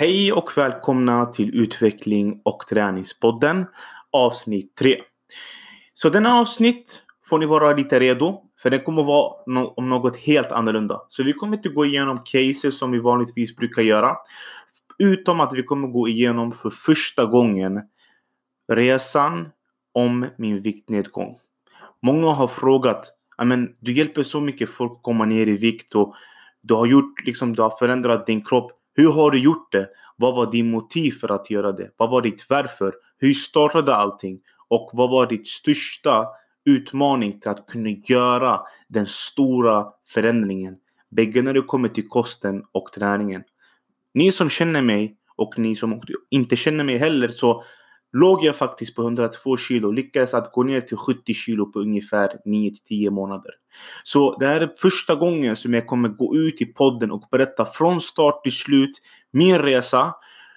Hej och välkomna till Utveckling och träningspodden avsnitt 3. Så denna avsnitt får ni vara lite redo för det kommer vara no om något helt annorlunda. Så vi kommer inte gå igenom cases som vi vanligtvis brukar göra. Utom att vi kommer gå igenom för första gången resan om min viktnedgång. Många har frågat, men du hjälper så mycket folk att komma ner i vikt och du har gjort liksom, du har förändrat din kropp. Hur har du gjort det? Vad var din motiv för att göra det? Vad var ditt varför? Hur startade allting? Och vad var ditt största utmaning till att kunna göra den stora förändringen? Bägge när det kommer till kosten och träningen. Ni som känner mig och ni som inte känner mig heller så låg jag faktiskt på 102 kilo. Lyckades att gå ner till 70 kilo på ungefär 9 till 10 månader. Så det här är första gången som jag kommer gå ut i podden och berätta från start till slut min resa.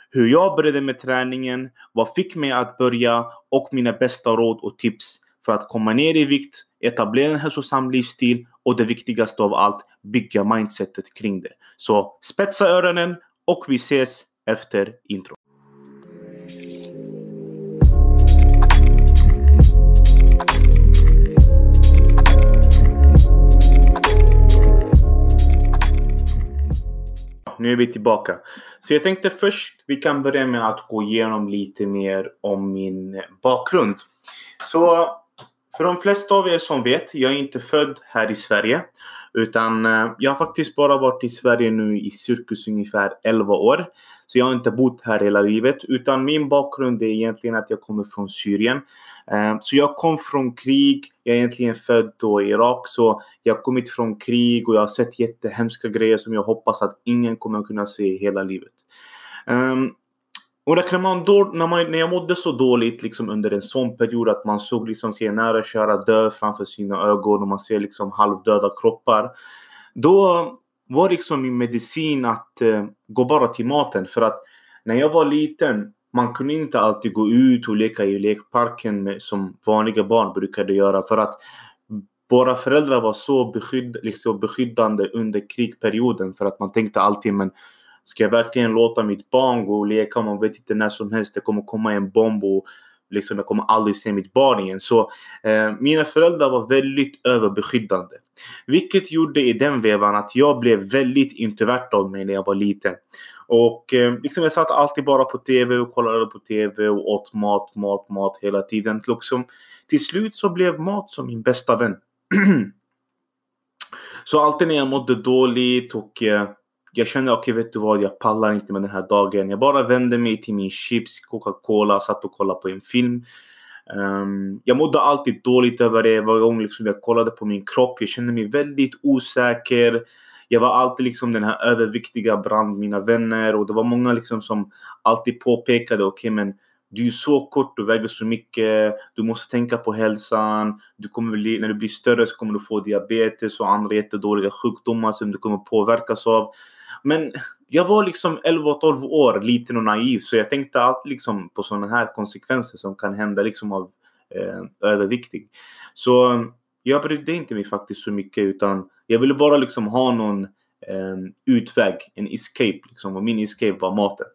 Hur jag började med träningen, vad fick mig att börja och mina bästa råd och tips för att komma ner i vikt, etablera en hälsosam livsstil och det viktigaste av allt, bygga mindsetet kring det. Så spetsa öronen och vi ses efter intro. Nu är vi tillbaka. Så jag tänkte först vi kan börja med att gå igenom lite mer om min bakgrund. Så för de flesta av er som vet, jag är inte född här i Sverige. Utan eh, jag har faktiskt bara varit i Sverige nu i cirkus ungefär 11 år. Så jag har inte bott här hela livet. Utan min bakgrund är egentligen att jag kommer från Syrien. Eh, så jag kom från krig. Jag är egentligen född då i Irak. Så jag har kommit från krig och jag har sett jättehemska grejer som jag hoppas att ingen kommer kunna se hela livet. Ehm, och när, man då, när, man, när jag mådde så dåligt liksom under en sån period att man såg liksom sina nära köra dö framför sina ögon och man ser liksom halvdöda kroppar. Då var liksom min medicin att eh, gå bara till maten. För att när jag var liten, man kunde inte alltid gå ut och leka i lekparken med, som vanliga barn brukade göra. För att våra föräldrar var så beskydd, liksom beskyddande under krigperioden. För att man tänkte alltid men Ska jag verkligen låta mitt barn gå och leka? Man vet inte när som helst det kommer komma en bomb och liksom jag kommer aldrig se mitt barn igen. Så eh, mina föräldrar var väldigt överbeskyddande. Vilket gjorde i den vevan att jag blev väldigt introvert av mig när jag var liten. Och eh, liksom jag satt alltid bara på TV och kollade på TV och åt mat, mat, mat hela tiden. Liksom, till slut så blev mat som min bästa vän. så alltid när jag mådde dåligt och eh, jag kände okej okay, vet du vad, jag pallar inte med den här dagen. Jag bara vände mig till min chips, Coca-Cola, satt och kollade på en film. Um, jag mådde alltid dåligt över det varje gång liksom jag kollade på min kropp. Jag kände mig väldigt osäker. Jag var alltid liksom den här överviktiga bland mina vänner och det var många liksom som alltid påpekade okej okay, men du är så kort, du väger så mycket, du måste tänka på hälsan. Du kommer bli, när du blir större så kommer du få diabetes och andra jättedåliga sjukdomar som du kommer påverkas av. Men jag var liksom 11-12 år, liten och naiv, så jag tänkte alltid liksom på sådana här konsekvenser som kan hända liksom av eh, överviktig. Så eh, jag brydde inte mig faktiskt så mycket utan jag ville bara liksom ha någon eh, utväg, en escape liksom. Och min escape var maten.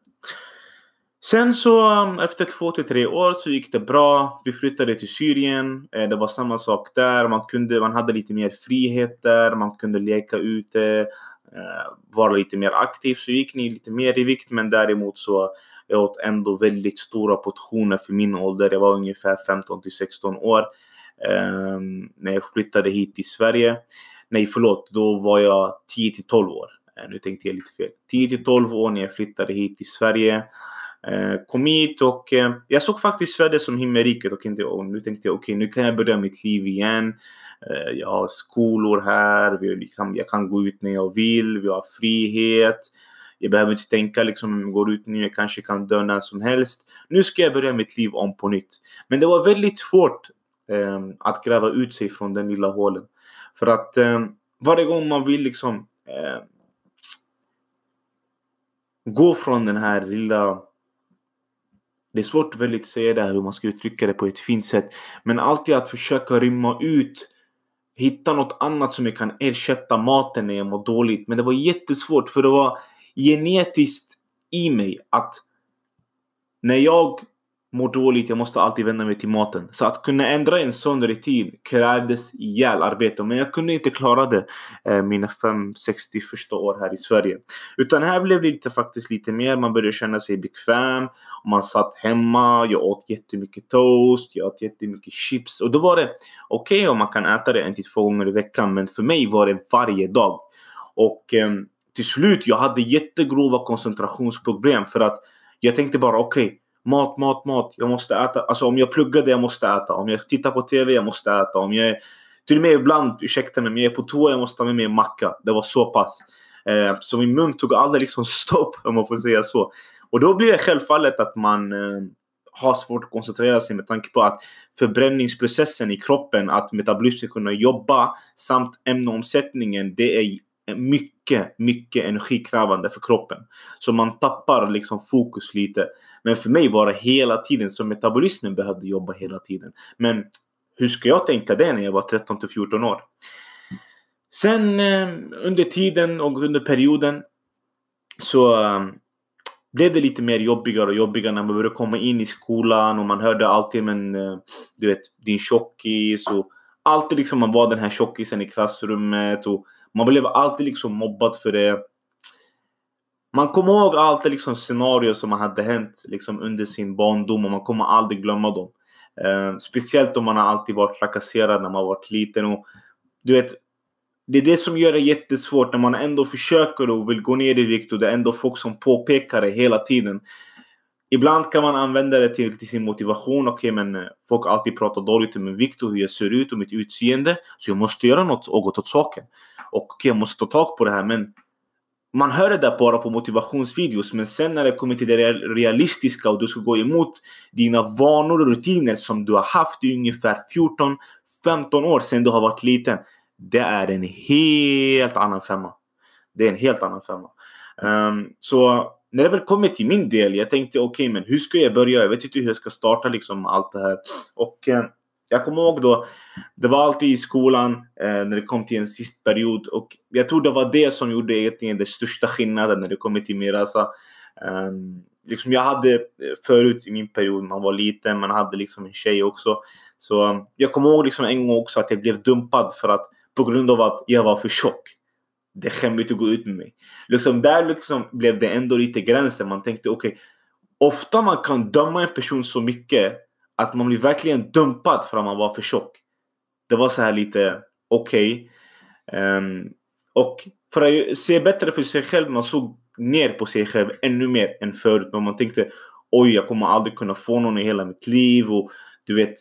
Sen så eh, efter två till tre år så gick det bra. Vi flyttade till Syrien. Eh, det var samma sak där. Man, kunde, man hade lite mer frihet där. Man kunde leka ute. Eh, vara lite mer aktiv så gick ni lite mer i vikt men däremot så jag åt ändå väldigt stora portioner för min ålder. Jag var ungefär 15 till 16 år eh, när jag flyttade hit till Sverige. Nej förlåt, då var jag 10 till 12 år. Eh, nu tänkte jag lite fel. 10 till 12 år när jag flyttade hit till Sverige. Eh, kom hit och eh, jag såg faktiskt Sverige som himmelriket och, inte, och nu tänkte jag okej okay, nu kan jag börja mitt liv igen. Eh, jag har skolor här, vi kan, liksom, jag kan gå ut när jag vill, vi har frihet. Jag behöver inte tänka liksom om jag går ut nu, jag kanske kan dö när som helst. Nu ska jag börja mitt liv om på nytt. Men det var väldigt svårt eh, att gräva ut sig från den lilla hålen. För att eh, varje gång man vill liksom eh, gå från den här lilla det är svårt väldigt att säga det här hur man ska uttrycka det på ett fint sätt. Men alltid att försöka rymma ut hitta något annat som jag kan ersätta maten när jag mår dåligt. Men det var jättesvårt för det var genetiskt i mig att när jag mår dåligt, jag måste alltid vända mig till maten. Så att kunna ändra en sån rutin krävdes ihjäl arbete. Men jag kunde inte klara det eh, mina 5, 60 första år här i Sverige. Utan här blev det lite, faktiskt lite mer. Man började känna sig bekväm. Man satt hemma, jag åt jättemycket toast, jag åt jättemycket chips. Och då var det okej okay om man kan äta det en till två gånger i veckan. Men för mig var det varje dag. Och eh, till slut, jag hade jättegrova koncentrationsproblem. För att jag tänkte bara okej, okay, Mat, mat, mat. Jag måste äta. Alltså om jag pluggade, jag måste äta. Om jag tittar på TV, jag måste äta. Om jag till och med ibland, ursäkta mig, men jag är på toa, jag måste ta med mig en macka. Det var så pass. Eh, så min mun tog aldrig liksom stopp, om man får säga så. Och då blir det självfallet att man eh, har svårt att koncentrera sig med tanke på att förbränningsprocessen i kroppen, att metabolismen ska kunna jobba samt ämneomsättningen, det är mycket, mycket energikrävande för kroppen. Så man tappar liksom fokus lite. Men för mig var det hela tiden så metabolismen behövde jobba hela tiden. Men hur ska jag tänka det när jag var 13 till 14 år? Sen eh, under tiden och under perioden så eh, blev det lite mer jobbigare och jobbigare när man började komma in i skolan och man hörde alltid men eh, du vet din tjockis och alltid liksom man var den här tjockisen i klassrummet och man blev alltid liksom mobbad för det. Man kommer ihåg alltid liksom scenarier som hade hänt liksom under sin barndom och man kommer aldrig glömma dem. Eh, speciellt om man har alltid varit trakasserad när man varit liten. Och, du vet, det är det som gör det jättesvårt när man ändå försöker och vill gå ner i vikt och det är ändå folk som påpekar det hela tiden. Ibland kan man använda det till, till sin motivation. Okej, okay, men eh, folk alltid pratar dåligt om min vikt och hur jag ser ut och mitt utseende. Så jag måste göra något, något åt saken och okay, jag måste ta tag på det här. Men man hör det där bara på motivationsvideos, men sen när det kommer till det realistiska och du ska gå emot dina vanor och rutiner som du har haft i ungefär 14-15 år sedan du har varit liten. Det är en helt annan femma. Det är en helt annan femma. Um, så när det väl kommer till min del, jag tänkte okej, okay, men hur ska jag börja? Jag vet inte hur jag ska starta liksom allt det här. Och uh, jag kommer ihåg då, det var alltid i skolan eh, när det kom till en sist period och jag tror det var det som gjorde egentligen den största skillnaden när det kommer till Mirasa. Alltså, eh, liksom jag hade eh, förut i min period, man var liten, man hade liksom en tjej också. Så ehm, jag kommer ihåg liksom en gång också att jag blev dumpad för att på grund av att jag var för tjock. Det är skämmigt att gå ut med mig. Liksom där liksom blev det ändå lite gränsen. Man tänkte okej, okay, ofta man kan döma en person så mycket att man blir verkligen dumpad för att man var för tjock. Det var så här lite okej. Okay. Um, och för att se bättre för sig själv, man såg ner på sig själv ännu mer än förut. Men man tänkte oj, jag kommer aldrig kunna få någon i hela mitt liv och du vet,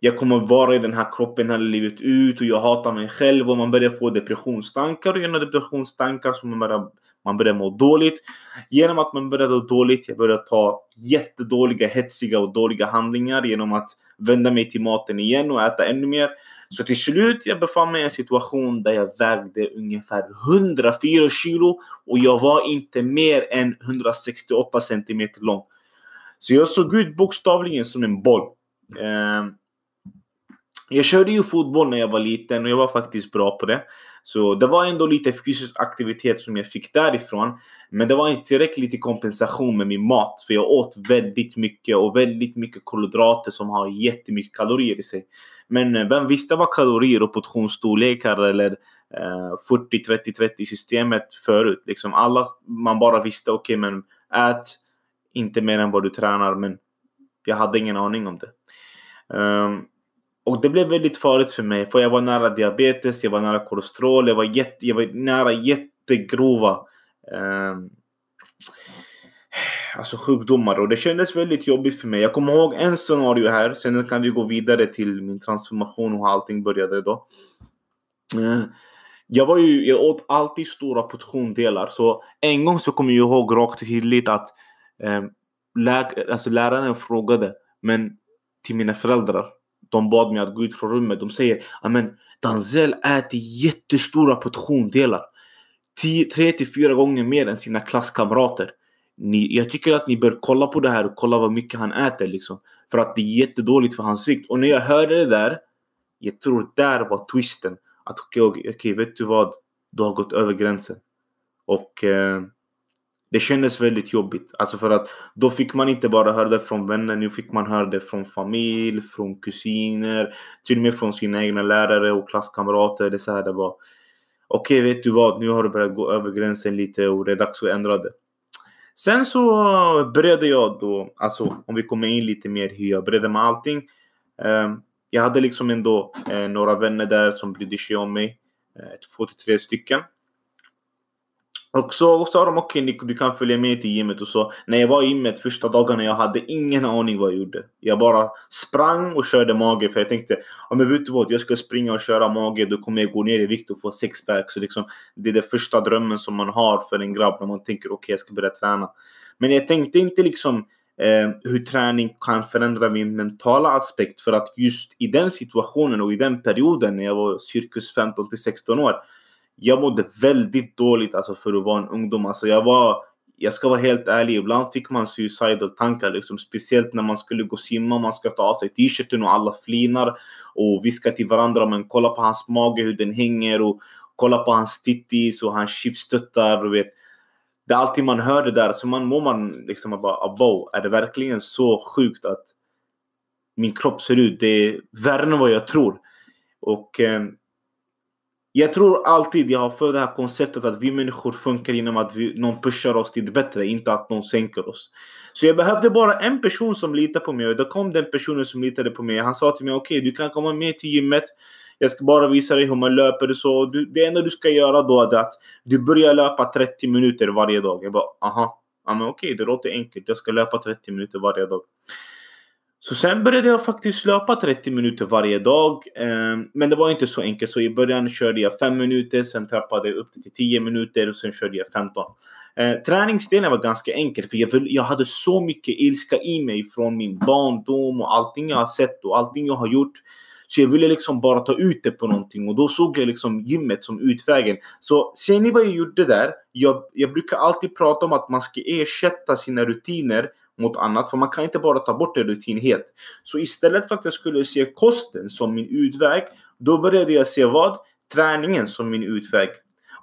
jag kommer vara i den här kroppen hela livet ut och jag hatar mig själv och man börjar få depressionstankar och genom depressionstankar så man börjar man börjar må dåligt. Genom att man började må dåligt, jag började ta jättedåliga, hetsiga och dåliga handlingar genom att vända mig till maten igen och äta ännu mer. Så till slut jag befann mig i en situation där jag vägde ungefär 104 kilo och jag var inte mer än 168 centimeter lång. Så jag såg ut bokstavligen som en boll. Eh, jag körde ju fotboll när jag var liten och jag var faktiskt bra på det. Så det var ändå lite fysisk aktivitet som jag fick därifrån. Men det var inte tillräckligt i kompensation med min mat. För jag åt väldigt mycket och väldigt mycket kolhydrater som har jättemycket kalorier i sig. Men eh, vem visste vad kalorier och portionsstorlekar eller 40, 30, 30 systemet förut? Liksom alla, man bara visste okej okay, men ät inte mer än vad du tränar. Men jag hade ingen aning om det. Um, och det blev väldigt farligt för mig för jag var nära diabetes, jag var nära kolesterol, jag var, jätte, jag var nära jättegrova eh, alltså sjukdomar och det kändes väldigt jobbigt för mig. Jag kommer ihåg en scenario här, sen kan vi gå vidare till min transformation och hur allting började då. Eh, jag var ju, jag åt alltid stora portiondelar så en gång så kommer jag ihåg rakt och tydligt att eh, lä alltså läraren frågade men till mina föräldrar de bad mig att gå ut från rummet. De säger Amen, Danzel äter jättestora portiondelar. 3 till 4 gånger mer än sina klasskamrater. Ni, jag tycker att ni bör kolla på det här och kolla vad mycket han äter liksom. För att det är jättedåligt för hans vikt. Och när jag hörde det där, jag tror där var twisten. Att okej, okay, okay, vet du vad? Du har gått över gränsen. Och eh, det kändes väldigt jobbigt. Alltså för att då fick man inte bara höra det från vänner, nu fick man höra det från familj, från kusiner, till och med från sina egna lärare och klasskamrater. Det, så här, det var okej, okay, vet du vad, nu har du börjat gå över gränsen lite och det är dags att ändra det. Sen så började jag då, alltså om vi kommer in lite mer hur jag började med allting. Ehm, jag hade liksom ändå eh, några vänner där som brydde sig om mig. Eh, två till tre stycken. Och så sa de okej okay, du kan följa med till gymmet och så. När jag var i gymmet första dagarna, jag hade ingen aning vad jag gjorde. Jag bara sprang och körde mage för jag tänkte, ja men vet du vad, jag ska springa och köra mage, då kommer jag gå ner i vikt och få sexpack. Så liksom, det är den första drömmen som man har för en grabb när man tänker okej, okay, jag ska börja träna. Men jag tänkte inte liksom eh, hur träning kan förändra min mentala aspekt för att just i den situationen och i den perioden när jag var cirkus 15 till 16 år jag mådde väldigt dåligt alltså för att vara en ungdom. Alltså jag var, jag ska vara helt ärlig, ibland fick man suicidal tankar liksom. Speciellt när man skulle gå simma, man ska ta av sig t-shirten och alla flinar och viskar till varandra. Men kolla på hans mage, hur den hänger och kolla på hans tittis och hans chipstöttar. Och vet. Det är alltid man hör det där, så man mår man liksom bara abo, är det verkligen så sjukt att min kropp ser ut? Det är värre än vad jag tror. Och eh, jag tror alltid jag har för det här konceptet att vi människor funkar genom att vi, någon pushar oss till det bättre, inte att någon sänker oss. Så jag behövde bara en person som litar på mig och då kom den personen som litade på mig. Han sa till mig okej, okay, du kan komma med till gymmet. Jag ska bara visa dig hur man löper och så. Du, det enda du ska göra då är att du börjar löpa 30 minuter varje dag. Jag bara aha, ja, men okej, okay, det låter enkelt. Jag ska löpa 30 minuter varje dag. Så sen började jag faktiskt löpa 30 minuter varje dag. Ehm, men det var inte så enkelt. Så i början körde jag 5 minuter, sen trappade jag upp till 10 minuter och sen körde jag 15. Eh, träningsdelen var ganska enkel för jag, jag hade så mycket ilska i mig från min barndom och allting jag har sett och allting jag har gjort. Så jag ville liksom bara ta ut det på någonting och då såg jag liksom gymmet som utvägen. Så ser ni vad jag gjorde där? Jag, jag brukar alltid prata om att man ska ersätta sina rutiner mot annat. För man kan inte bara ta bort det rutin helt. Så istället för att jag skulle se kosten som min utväg, då började jag se vad? Träningen som min utväg.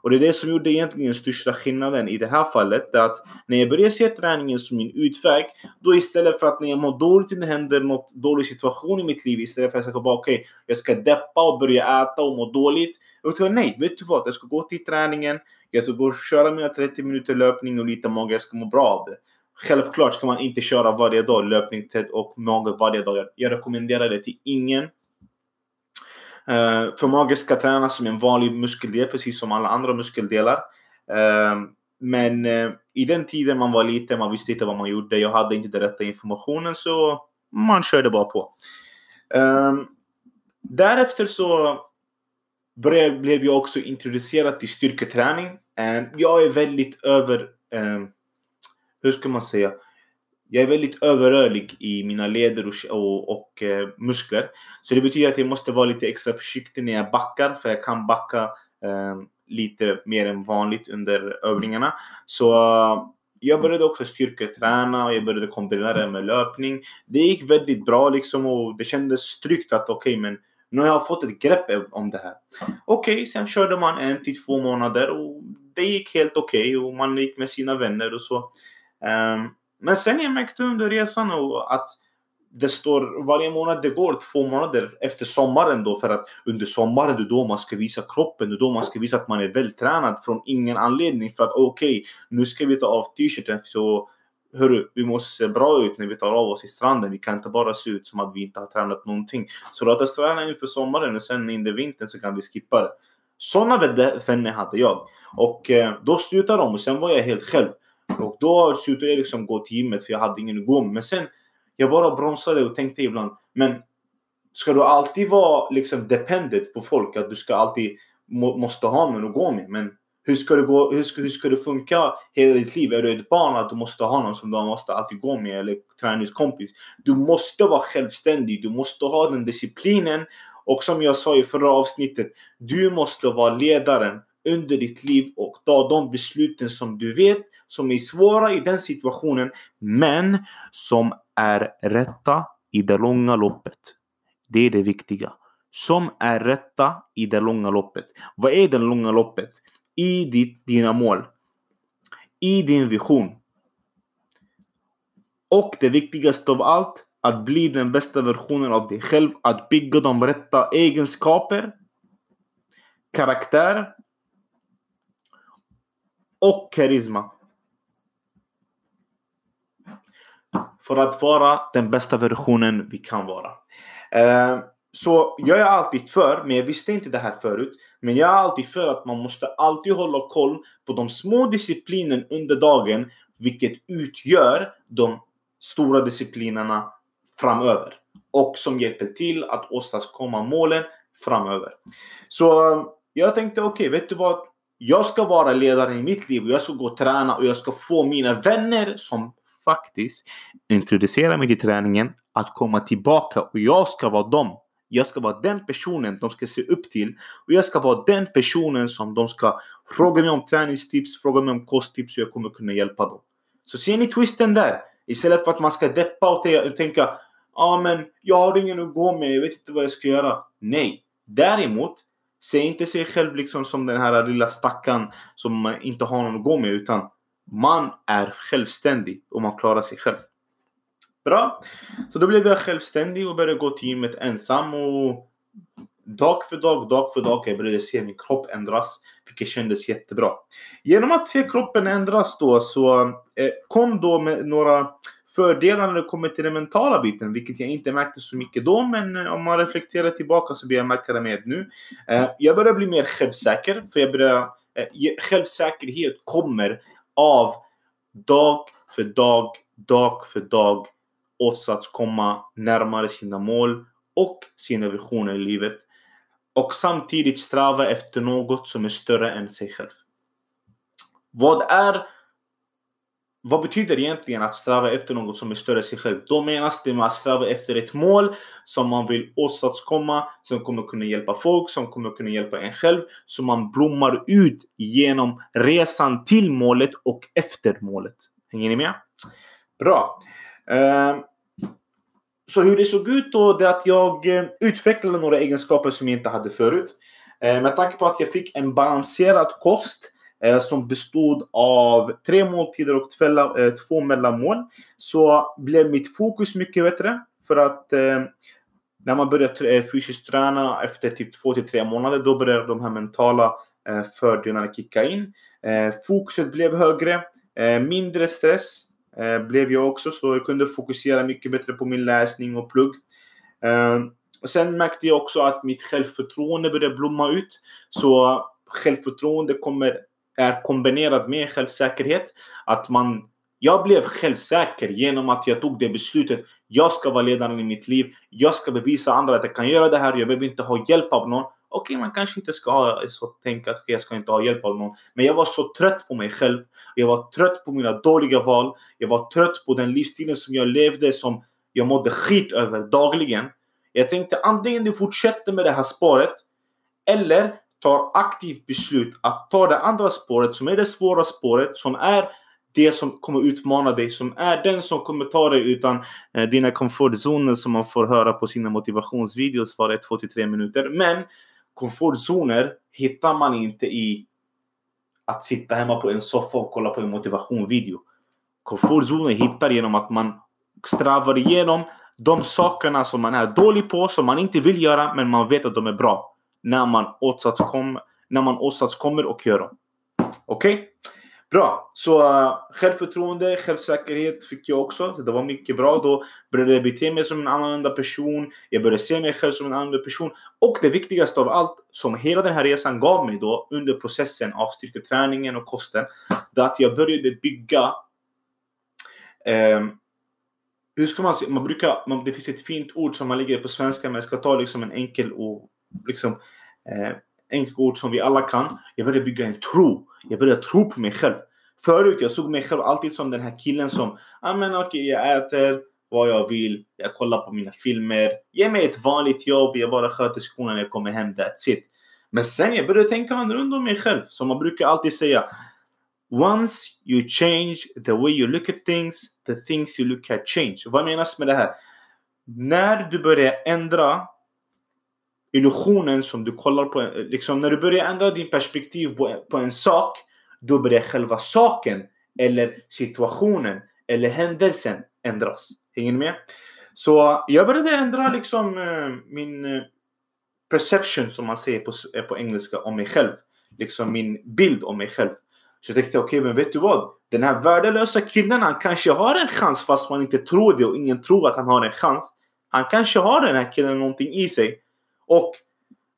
Och det är det som gjorde egentligen största skillnaden i det här fallet. Det att när jag började se träningen som min utväg, då istället för att när jag mår dåligt, det händer något dålig situation i mitt liv, istället för att jag ska bara okej, okay, jag ska deppa och börja äta och må dåligt. Jag tänkte nej, vet du vad? Jag ska gå till träningen, jag ska gå och köra mina 30 minuter löpning och lite mage, jag ska må bra av det. Självklart ska man inte köra varje dag löpning och mage varje dag. Jag rekommenderar det till ingen. Eh, för mage ska tränas som en vanlig muskeldel precis som alla andra muskeldelar. Eh, men eh, i den tiden man var liten, man visste inte vad man gjorde. Jag hade inte den rätta informationen så man körde bara på. därefter så blev jag också introducerad till styrketräning. jag är väldigt över hur ska man säga? Jag är väldigt överrörlig i mina leder och, och, och eh, muskler. Så det betyder att jag måste vara lite extra försiktig när jag backar, för jag kan backa eh, lite mer än vanligt under övningarna. Så eh, jag började också styrketräna och jag började kombinera det med löpning. Det gick väldigt bra liksom och det kändes tryggt att okej, okay, men nu har jag fått ett grepp om det här. Okej, okay, sen körde man en till två månader och det gick helt okej okay, och man gick med sina vänner och så. Ehm, men sen jag märkte under resan att det står varje månad det går två månader efter sommaren då för att under sommaren det är då man ska visa kroppen, det är då man ska visa att man är vältränad från ingen anledning för att okej, okay, nu ska vi ta av t-shirten så hörru, vi måste se bra ut när vi tar av oss i stranden. Vi kan inte bara se ut som att vi inte har tränat någonting. Så låt oss träna inför sommaren och sen under vintern så kan vi skippa det. Sådana vänner hade jag. Och eh, då slutade de och sen var jag helt själv. Och då slutade jag liksom gå till gymmet för jag hade ingen att gå med. Men sen, jag bara bromsade och tänkte ibland, men ska du alltid vara liksom dependent på folk? Att du ska alltid må, måste ha någon att gå med? Men hur ska, det gå, hur, ska, hur ska det funka hela ditt liv? Är du ett barn att du måste ha någon som du måste alltid gå med eller träningskompis? Du måste vara självständig. Du måste ha den disciplinen. Och som jag sa i förra avsnittet, du måste vara ledaren under ditt liv och ta de besluten som du vet som är svåra i den situationen, men som är rätta i det långa loppet. Det är det viktiga. Som är rätta i det långa loppet. Vad är det långa loppet? I ditt, dina mål. i din vision. Och det viktigaste av allt, att bli den bästa versionen av dig själv. Att bygga de rätta egenskaper, karaktär och karisma. För att vara den bästa versionen vi kan vara. Eh, så jag är alltid för, men jag visste inte det här förut. Men jag är alltid för att man måste alltid hålla koll på de små disciplinen under dagen, vilket utgör de stora disciplinerna framöver. Och som hjälper till att åstadkomma målen framöver. Så eh, jag tänkte okej, okay, vet du vad? Jag ska vara ledare i mitt liv och jag ska gå och träna och jag ska få mina vänner som faktiskt introducera mig till träningen att komma tillbaka och jag ska vara dem. Jag ska vara den personen de ska se upp till och jag ska vara den personen som de ska fråga mig om träningstips, fråga mig om kosttips och jag kommer kunna hjälpa dem. Så ser ni twisten där? Istället för att man ska deppa och tänka ja ah, men jag har ingen att gå med, jag vet inte vad jag ska göra. Nej. Däremot, se inte sig själv liksom som den här lilla stackaren som inte har någon att gå med utan man är självständig och man klarar sig själv. Bra. Så då blev jag självständig och började gå till gymmet ensam och dag för dag, dag för dag jag började se min kropp ändras. Vilket kändes jättebra. Genom att se kroppen ändras då så eh, kom då med några fördelar när det kommer till den mentala biten, vilket jag inte märkte så mycket då, men eh, om man reflekterar tillbaka så blir jag märka det mer nu. Eh, jag börjar bli mer självsäker, för jag börjar, självsäkerhet kommer av dag för dag, dag för dag åtsats komma närmare sina mål och sina visioner i livet och samtidigt sträva efter något som är större än sig själv. Vad är vad betyder egentligen att sträva efter något som är större än sig själv? Då menas det med att sträva efter ett mål som man vill åstadkomma, som kommer kunna hjälpa folk, som kommer kunna hjälpa en själv, så man blommar ut genom resan till målet och efter målet. Hänger ni med? Bra. Ehm, så hur det såg ut då, det är att jag eh, utvecklade några egenskaper som jag inte hade förut. Ehm, med tanke på att jag fick en balanserad kost Eh, som bestod av tre måltider och eh, två mellanmål så blev mitt fokus mycket bättre. För att eh, när man börjar fysiskt träna efter typ två till tre månader då börjar de här mentala fördelarna kicka in. Fokuset blev högre, mindre stress blev jag också så jag kunde fokusera mycket bättre på min läsning och plugg. Och sen märkte jag också att mitt självförtroende började blomma ut. Så självförtroende kommer är kombinerat med självsäkerhet. Att man, jag blev självsäker genom att jag tog det beslutet. Jag ska vara ledaren i mitt liv. Jag ska bevisa andra att jag kan göra det här. Jag behöver inte ha hjälp av någon. Okej, okay, man kanske inte ska ha så tänka att okay, jag ska inte ha hjälp av någon. Men jag var så trött på mig själv. Jag var trött på mina dåliga val. Jag var trött på den livsstilen som jag levde som jag mådde skit över dagligen. Jag tänkte antingen du fortsätter med det här spåret eller tar aktivt beslut att ta det andra spåret som är det svåra spåret som är det som kommer utmana dig, som är den som kommer ta dig utan eh, dina komfortzoner som man får höra på sina motivationsvideos varje 2 till 3 minuter. Men komfortzoner hittar man inte i att sitta hemma på en soffa och kolla på en motivationsvideo. Komfortzoner hittar genom att man strävar igenom de sakerna som man är dålig på, som man inte vill göra, men man vet att de är bra när man åtsatskommer, när man åstadkommer och gör dem. Okej? Okay? Bra. Så uh, självförtroende, självsäkerhet fick jag också. Så det var mycket bra. Då började jag bete mig som en annorlunda person. Jag började se mig själv som en annorlunda person. Och det viktigaste av allt som hela den här resan gav mig då under processen av styrketräningen och kosten. Det är att jag började bygga um, hur ska man säga? Man brukar, man, det finns ett fint ord som man lägger på svenska men jag ska ta liksom en enkel och liksom, eh, enkelt ord som vi alla kan. Jag började bygga en tro. Jag började tro på mig själv. Förut jag såg mig själv alltid som den här killen som, ja ah, men okej okay, jag äter vad jag vill, jag kollar på mina filmer, ge mig ett vanligt jobb, jag bara sköter skolan, jag kommer hem, that's it. Men sen jag började tänka annorlunda om mig själv, som man brukar alltid säga. Once you change the way you look at things, the things you look at change. Vad menas med det här? När du börjar ändra illusionen som du kollar på, liksom när du börjar ändra din perspektiv på, på en sak, då börjar själva saken eller situationen eller händelsen ändras. Hänger ni med? Så jag började ändra liksom eh, min eh, perception som man säger på, eh, på engelska om mig själv. Liksom min bild om mig själv. Så jag tänkte okej, okay, men vet du vad? Den här värdelösa killen, han kanske har en chans fast man inte tror det och ingen tror att han har en chans. Han kanske har den här killen någonting i sig. Och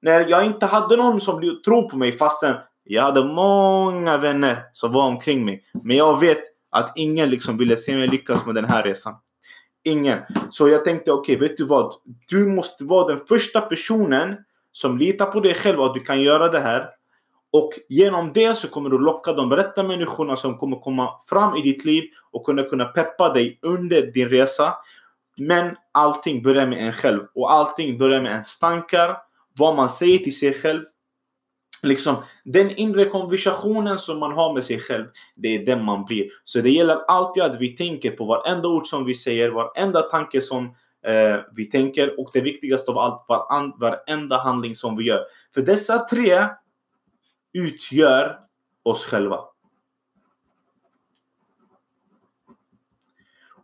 när jag inte hade någon som trodde på mig fastän jag hade många vänner som var omkring mig. Men jag vet att ingen liksom ville se mig lyckas med den här resan. Ingen. Så jag tänkte okej, okay, vet du vad? Du måste vara den första personen som litar på dig själv att du kan göra det här. Och genom det så kommer du locka de rätta människorna som kommer komma fram i ditt liv och kunna, kunna peppa dig under din resa. Men allting börjar med en själv och allting börjar med ens tankar, vad man säger till sig själv. Liksom den inre konversationen som man har med sig själv, det är den man blir. Så det gäller alltid att vi tänker på varenda ord som vi säger, varenda tanke som eh, vi tänker och det viktigaste av allt, varenda handling som vi gör. För dessa tre utgör oss själva.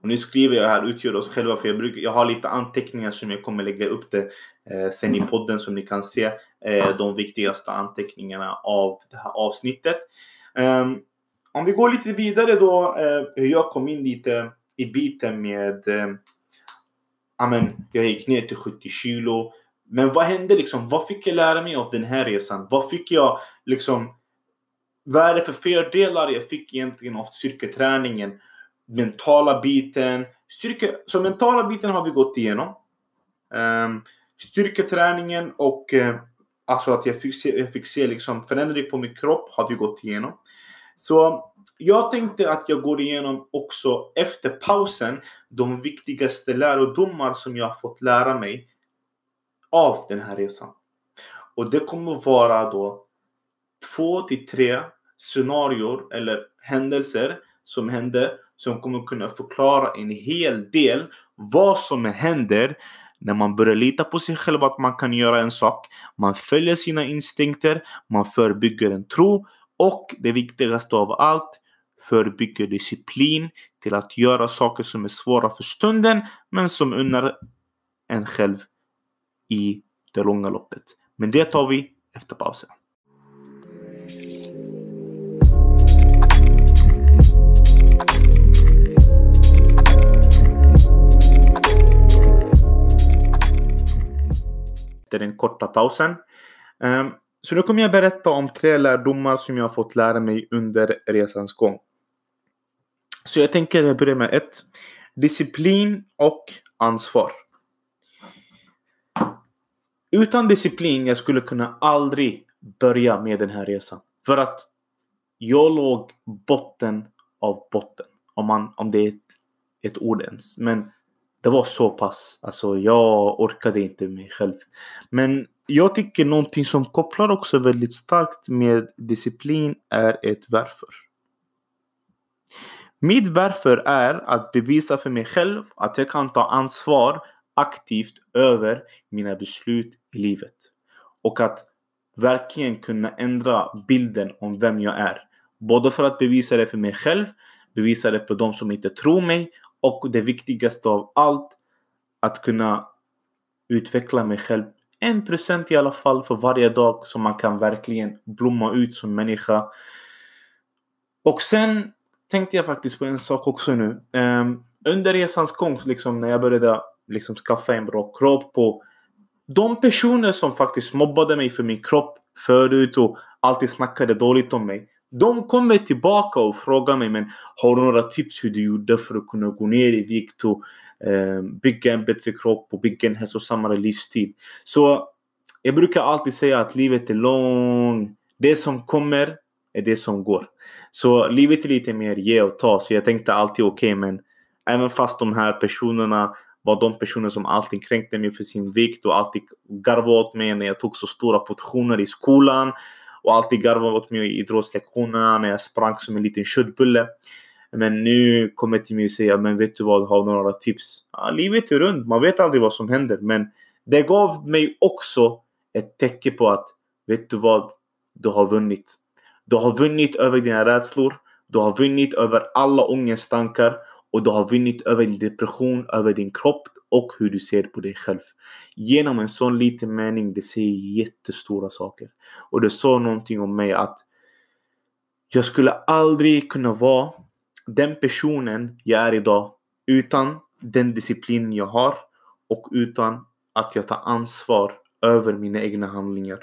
Och nu skriver jag här utgör oss själva för jag, brukar, jag har lite anteckningar som jag kommer lägga upp det eh, sen i podden som ni kan se eh, de viktigaste anteckningarna av det här avsnittet. Um, om vi går lite vidare då eh, hur jag kom in lite i biten med eh, amen, jag gick ner till 70 kilo. Men vad hände liksom? Vad fick jag lära mig av den här resan? Vad fick jag liksom? Vad är det för fördelar jag fick egentligen av styrketräningen? Mentala biten. Styrke, så mentala biten har vi gått igenom. Um, styrketräningen och uh, alltså att jag fick se, jag fick se liksom förändring på min kropp har vi gått igenom. Så jag tänkte att jag går igenom också efter pausen de viktigaste lärodomar som jag har fått lära mig av den här resan. Och det kommer vara då två till tre scenarier eller händelser som hände som kommer kunna förklara en hel del vad som händer när man börjar lita på sig själv att man kan göra en sak. Man följer sina instinkter, man förebygger en tro och det viktigaste av allt förebygger disciplin till att göra saker som är svåra för stunden men som unnar en själv i det långa loppet. Men det tar vi efter pausen. Efter den korta pausen. Ehm, så nu kommer jag berätta om tre lärdomar som jag har fått lära mig under resans gång. Så jag tänker börja med ett. Disciplin och ansvar. Utan disciplin jag skulle kunna aldrig börja med den här resan. För att jag låg botten av botten. Om, man, om det är ett, ett ord ens. Men det var så pass. Alltså jag orkade inte mig själv. Men jag tycker någonting som kopplar också väldigt starkt med disciplin är ett varför. Mitt varför är att bevisa för mig själv att jag kan ta ansvar aktivt över mina beslut i livet. Och att verkligen kunna ändra bilden om vem jag är. Både för att bevisa det för mig själv, bevisa det för de som inte tror mig och det viktigaste av allt, att kunna utveckla mig själv en procent i alla fall för varje dag så man kan verkligen blomma ut som människa. Och sen tänkte jag faktiskt på en sak också nu. Um, under resans gång, liksom, när jag började liksom, skaffa en bra kropp på de personer som faktiskt mobbade mig för min kropp förut och alltid snackade dåligt om mig. De kommer tillbaka och frågar mig men har du några tips hur du gjorde för att kunna gå ner i vikt och eh, bygga en bättre kropp och bygga en hälsosammare livsstil. Så jag brukar alltid säga att livet är långt. Det som kommer är det som går. Så livet är lite mer ge och ta. Så jag tänkte alltid okej okay, men även fast de här personerna var de personer som alltid kränkte mig för sin vikt och alltid garvade åt mig när jag tog så stora portioner i skolan och alltid garvade åt mig i idrottslektionerna när jag sprang som en liten köttbulle. Men nu kommer till mig och säger men vet du vad, har du några tips? Ja, livet är runt, man vet aldrig vad som händer. Men det gav mig också ett tecken på att vet du vad, du har vunnit. Du har vunnit över dina rädslor. Du har vunnit över alla ångesttankar och du har vunnit över din depression, över din kropp och hur du ser på dig själv. Genom en sån liten mening, det säger jättestora saker. Och det sa någonting om mig att jag skulle aldrig kunna vara den personen jag är idag utan den disciplin jag har och utan att jag tar ansvar över mina egna handlingar.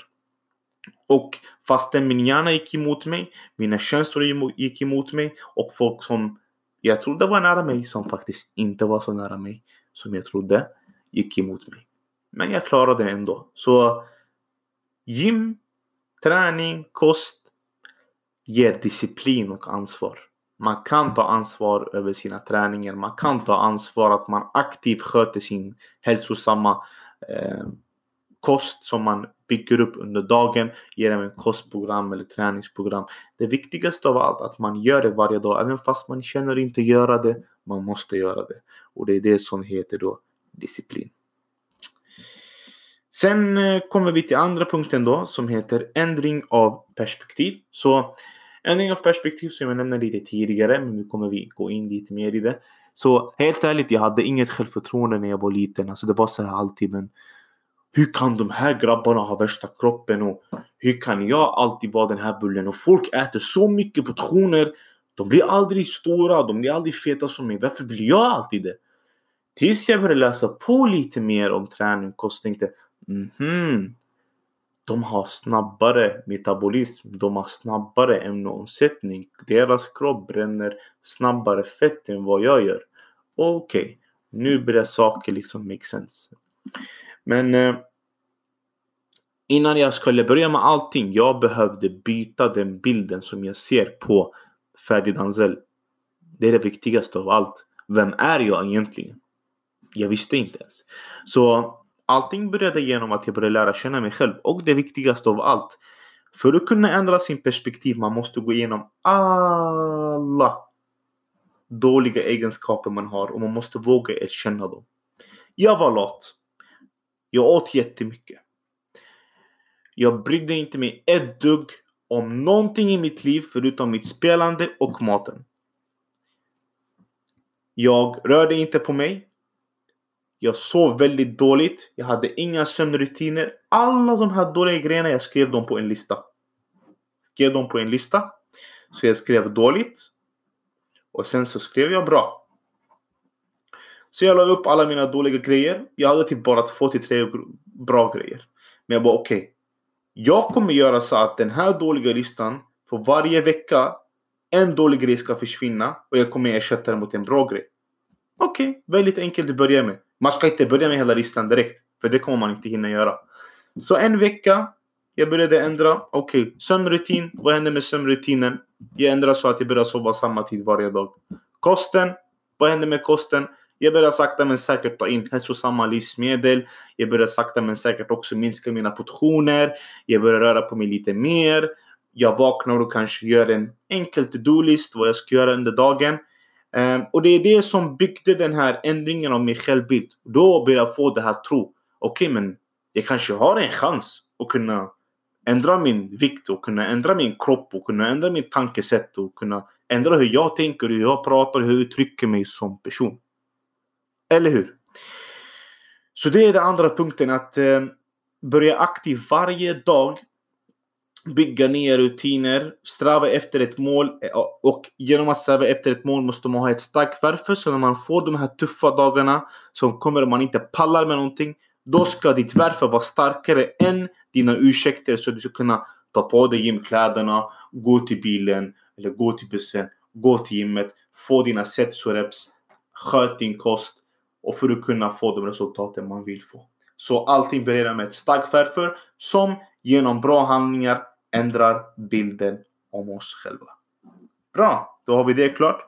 Och fastän min hjärna gick emot mig, mina känslor gick emot mig och folk som jag trodde var nära mig som faktiskt inte var så nära mig som jag trodde gick emot mig. Men jag klarade det ändå. Så gym, träning, kost ger disciplin och ansvar. Man kan ta ansvar över sina träningar. Man kan ta ansvar att man aktivt sköter sin hälsosamma eh, kost som man bygger upp under dagen genom ett kostprogram eller träningsprogram. Det viktigaste av allt är att man gör det varje dag, även fast man känner inte göra det. Man måste göra det. Och det är det som heter då disciplin. Sen eh, kommer vi till andra punkten då som heter ändring av perspektiv. Så ändring av perspektiv som jag nämnde lite tidigare, men nu kommer vi gå in lite mer i det. Så helt ärligt, jag hade inget självförtroende när jag var liten. Alltså det var så här alltid, men hur kan de här grabbarna ha värsta kroppen och hur kan jag alltid vara den här bullen? Och folk äter så mycket portioner. De blir aldrig stora, de blir aldrig feta som mig. Varför blir jag alltid det? Tills jag började läsa på lite mer om träning och kost tänkte mhm. De har snabbare metabolism, de har snabbare ämneomsättning. Deras kropp bränner snabbare fett än vad jag gör. Okej, okay. nu börjar saker liksom make sense. Men eh, innan jag skulle börja med allting, jag behövde byta den bilden som jag ser på Ferdi Danzel. Det är det viktigaste av allt. Vem är jag egentligen? Jag visste inte ens. Så allting började genom att jag började lära känna mig själv. Och det viktigaste av allt. För att kunna ändra sin perspektiv, man måste gå igenom alla dåliga egenskaper man har och man måste våga erkänna dem. Jag var lat. Jag åt jättemycket. Jag brydde inte mig ett dugg om någonting i mitt liv förutom mitt spelande och maten. Jag rörde inte på mig. Jag sov väldigt dåligt. Jag hade inga sömnrutiner. Alla de här dåliga grejerna, jag skrev dem på en lista. Skrev dem på en lista. Så jag skrev dåligt. Och sen så skrev jag bra. Så jag la upp alla mina dåliga grejer. Jag hade typ bara två till tre bra grejer. Men jag bara okej. Okay, jag kommer göra så att den här dåliga listan för varje vecka en dålig grej ska försvinna och jag kommer ersätta den mot en bra grej. Okej, okay, väldigt enkelt att börja med. Man ska inte börja med hela listan direkt. För det kommer man inte hinna göra. Så en vecka, jag började ändra. Okej, okay, sömnrutin. Vad händer med sömnrutinen? Jag ändrar så att jag börjar sova samma tid varje dag. Kosten. Vad händer med kosten? Jag börjar sakta men säkert ta in hälsosamma livsmedel. Jag börjar sakta men säkert också minska mina portioner. Jag börjar röra på mig lite mer. Jag vaknar och kanske gör en enkel to-do-list vad jag ska göra under dagen. Um, och det är det som byggde den här ändringen av min självbild. Då började jag få det här tro. Okej, okay, men jag kanske har en chans att kunna ändra min vikt och kunna ändra min kropp och kunna ändra min tankesätt och kunna ändra hur jag tänker, hur jag pratar, hur jag uttrycker mig som person. Eller hur? Så det är den andra punkten att eh, börja aktivt varje dag bygga nya rutiner, sträva efter ett mål eh, och genom att sträva efter ett mål måste man ha ett starkt varför så när man får de här tuffa dagarna som kommer och man inte pallar med någonting då ska ditt varför vara starkare än dina ursäkter så du ska kunna ta på dig gymkläderna, gå till bilen eller gå till bussen, gå till gymmet, få dina sets och reps, sköt din kost och för att kunna få de resultaten man vill få. Så allting börjar med ett starkt varför som genom bra handlingar ändrar bilden om oss själva. Bra, då har vi det klart.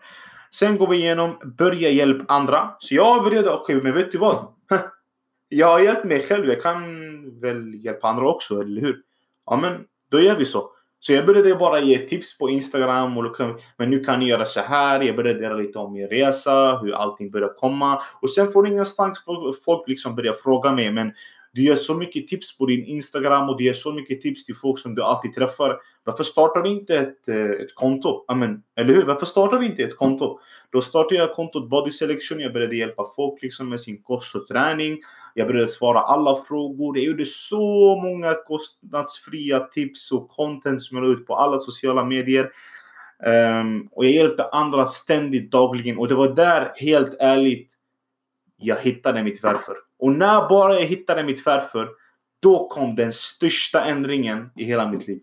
Sen går vi igenom börja hjälpa andra. Så jag började, okej okay, men vet du vad? jag har hjälpt mig själv, jag kan väl hjälpa andra också, eller hur? Ja men då gör vi så. Så jag började bara ge tips på Instagram. Och men nu kan ni göra så här. Jag började dela lite om min resa, hur allting började komma. Och sen från ingenstans folk, folk liksom började fråga mig. Men du ger så mycket tips på din Instagram och du ger så mycket tips till folk som du alltid träffar. Varför startar du inte ett, eh, ett konto? Amen, eller hur? Varför startar vi inte ett konto? Då startade jag kontot Body Selection. Jag började hjälpa folk liksom med sin kost och träning. Jag började svara alla frågor. Jag gjorde så många kostnadsfria tips och content som jag la ut på alla sociala medier. Um, och jag hjälpte andra ständigt dagligen och det var där, helt ärligt, jag hittade mitt varför. Och när bara jag hittade mitt varför, då kom den största ändringen i hela mitt liv.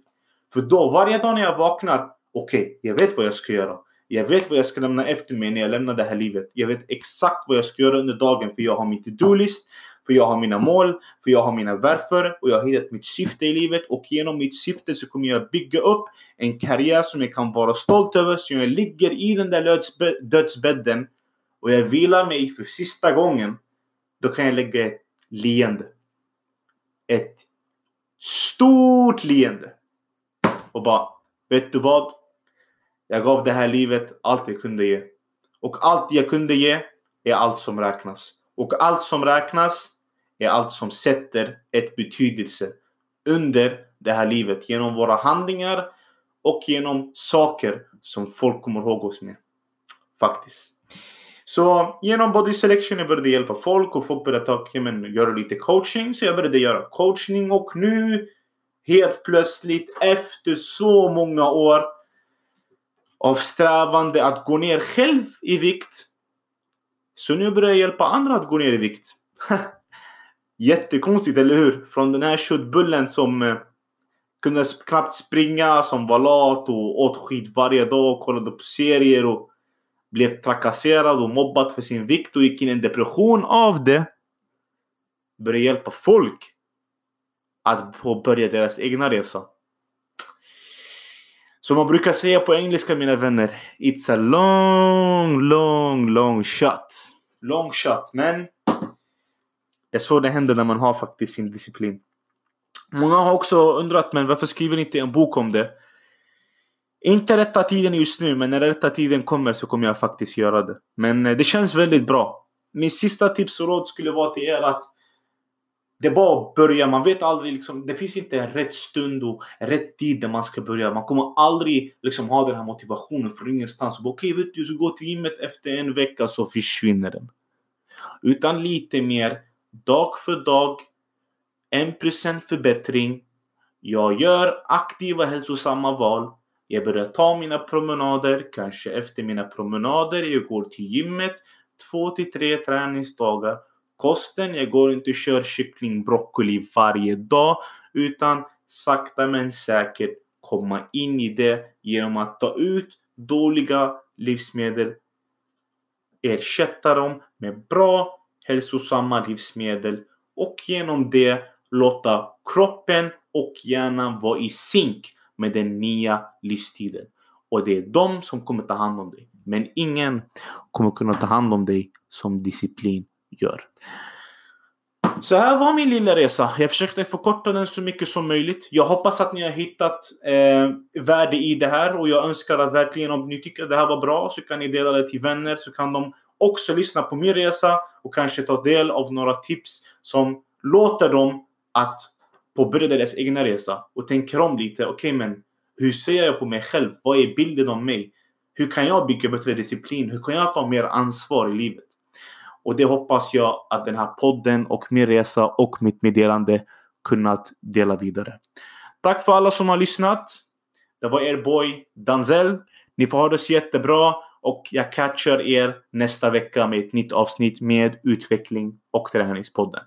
För då, varje dag när jag vaknar, okej, okay, jag vet vad jag ska göra. Jag vet vad jag ska lämna efter mig när jag lämnar det här livet. Jag vet exakt vad jag ska göra under dagen för jag har min to-do-list, för jag har mina mål, för jag har mina varför och jag har hittat mitt syfte i livet och genom mitt syfte så kommer jag bygga upp en karriär som jag kan vara stolt över så jag ligger i den där dödsbädden och jag vilar mig för sista gången. Då kan jag lägga ett leende. Ett stort leende. Och bara, vet du vad? Jag gav det här livet allt jag kunde ge. Och allt jag kunde ge är allt som räknas. Och allt som räknas är allt som sätter ett betydelse under det här livet genom våra handlingar och genom saker som folk kommer ihåg oss med. Faktiskt. Så genom Body Selection jag började hjälpa folk och folk började ta, men, göra lite coaching. Så jag började göra coachning och nu helt plötsligt efter så många år av strävande att gå ner själv i vikt. Så nu börjar jag hjälpa andra att gå ner i vikt. Jättekonstigt, eller hur? Från den här köttbullen som eh, kunde knappt springa, som var lat och åt skit varje dag, kollade på serier och blev trakasserad och mobbad för sin vikt och gick in i en depression av det. Började hjälpa folk att påbörja deras egna resa. Som man brukar säga på engelska mina vänner. It's a long, long, long shot. Long shot. Men det är så det händer när man har faktiskt sin disciplin. Många har också undrat, men varför skriver ni inte en bok om det? Inte rätta tiden just nu, men när rätta tiden kommer så kommer jag faktiskt göra det. Men eh, det känns väldigt bra. Min sista tips och råd skulle vara till er att det är bara att börja. Man vet aldrig liksom. Det finns inte en rätt stund och rätt tid där man ska börja. Man kommer aldrig liksom ha den här motivationen från ingenstans. Okej, okay, vet du, så gå till gymmet efter en vecka så försvinner den. Utan lite mer dag för dag. 1% förbättring. Jag gör aktiva hälsosamma val. Jag börjar ta mina promenader, kanske efter mina promenader, jag går till gymmet två till tre träningsdagar. Kosten, jag går inte och kör kyckling, broccoli varje dag utan sakta men säkert komma in i det genom att ta ut dåliga livsmedel, ersätta dem med bra hälsosamma livsmedel och genom det låta kroppen och hjärnan vara i synk med den nya livsstilen. Och det är de som kommer ta hand om dig. Men ingen kommer kunna ta hand om dig som disciplin gör. Så här var min lilla resa. Jag försökte förkorta den så mycket som möjligt. Jag hoppas att ni har hittat eh, värde i det här och jag önskar att verkligen om ni tycker att det här var bra så kan ni dela det till vänner så kan de också lyssna på min resa och kanske ta del av några tips som låter dem att påbörja deras egna resa och tänker om lite. Okej, okay, men hur ser jag på mig själv? Vad är bilden av mig? Hur kan jag bygga bättre disciplin? Hur kan jag ta mer ansvar i livet? Och det hoppas jag att den här podden och min resa och mitt meddelande kunnat dela vidare. Tack för alla som har lyssnat. Det var er boy Danzel. Ni får ha det så jättebra och jag catchar er nästa vecka med ett nytt avsnitt med utveckling och träningspodden.